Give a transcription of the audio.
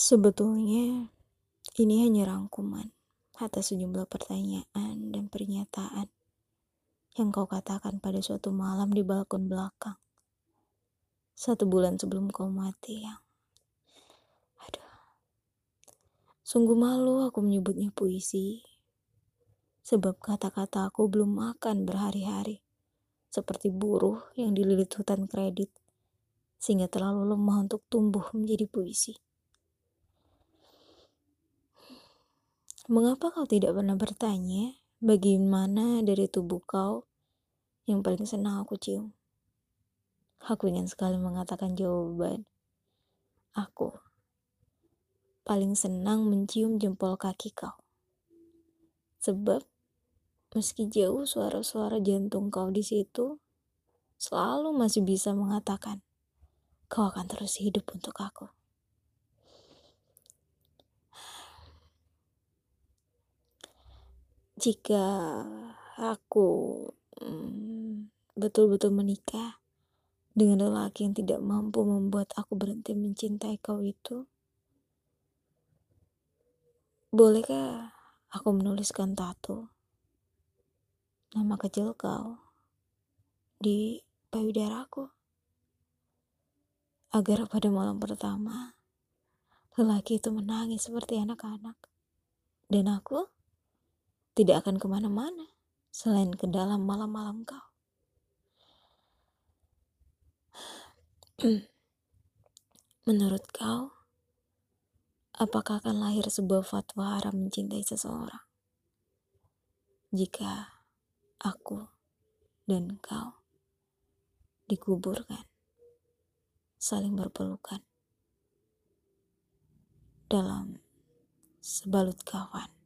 Sebetulnya, ini hanya rangkuman atas sejumlah pertanyaan dan pernyataan yang kau katakan pada suatu malam di balkon belakang. Satu bulan sebelum kau mati yang... Aduh. Sungguh malu aku menyebutnya puisi. Sebab kata-kata aku belum makan berhari-hari. Seperti buruh yang dililit hutan kredit. Sehingga terlalu lemah untuk tumbuh menjadi puisi. Mengapa kau tidak pernah bertanya bagaimana dari tubuh kau yang paling senang aku cium? Aku ingin sekali mengatakan jawaban. Aku paling senang mencium jempol kaki kau. Sebab meski jauh suara-suara jantung kau di situ, selalu masih bisa mengatakan, kau akan terus hidup untuk aku. Jika aku mm, betul-betul hmm, menikah dengan lelaki yang tidak mampu membuat aku berhenti mencintai kau itu, bolehkah aku menuliskan tato nama kecil kau di payudaraku? Agar pada malam pertama, lelaki itu menangis seperti anak-anak. Dan aku tidak akan ke mana-mana selain ke dalam malam-malam kau. Menurut kau, apakah akan lahir sebuah fatwa haram mencintai seseorang? Jika aku dan kau dikuburkan, saling berpelukan dalam sebalut kawan.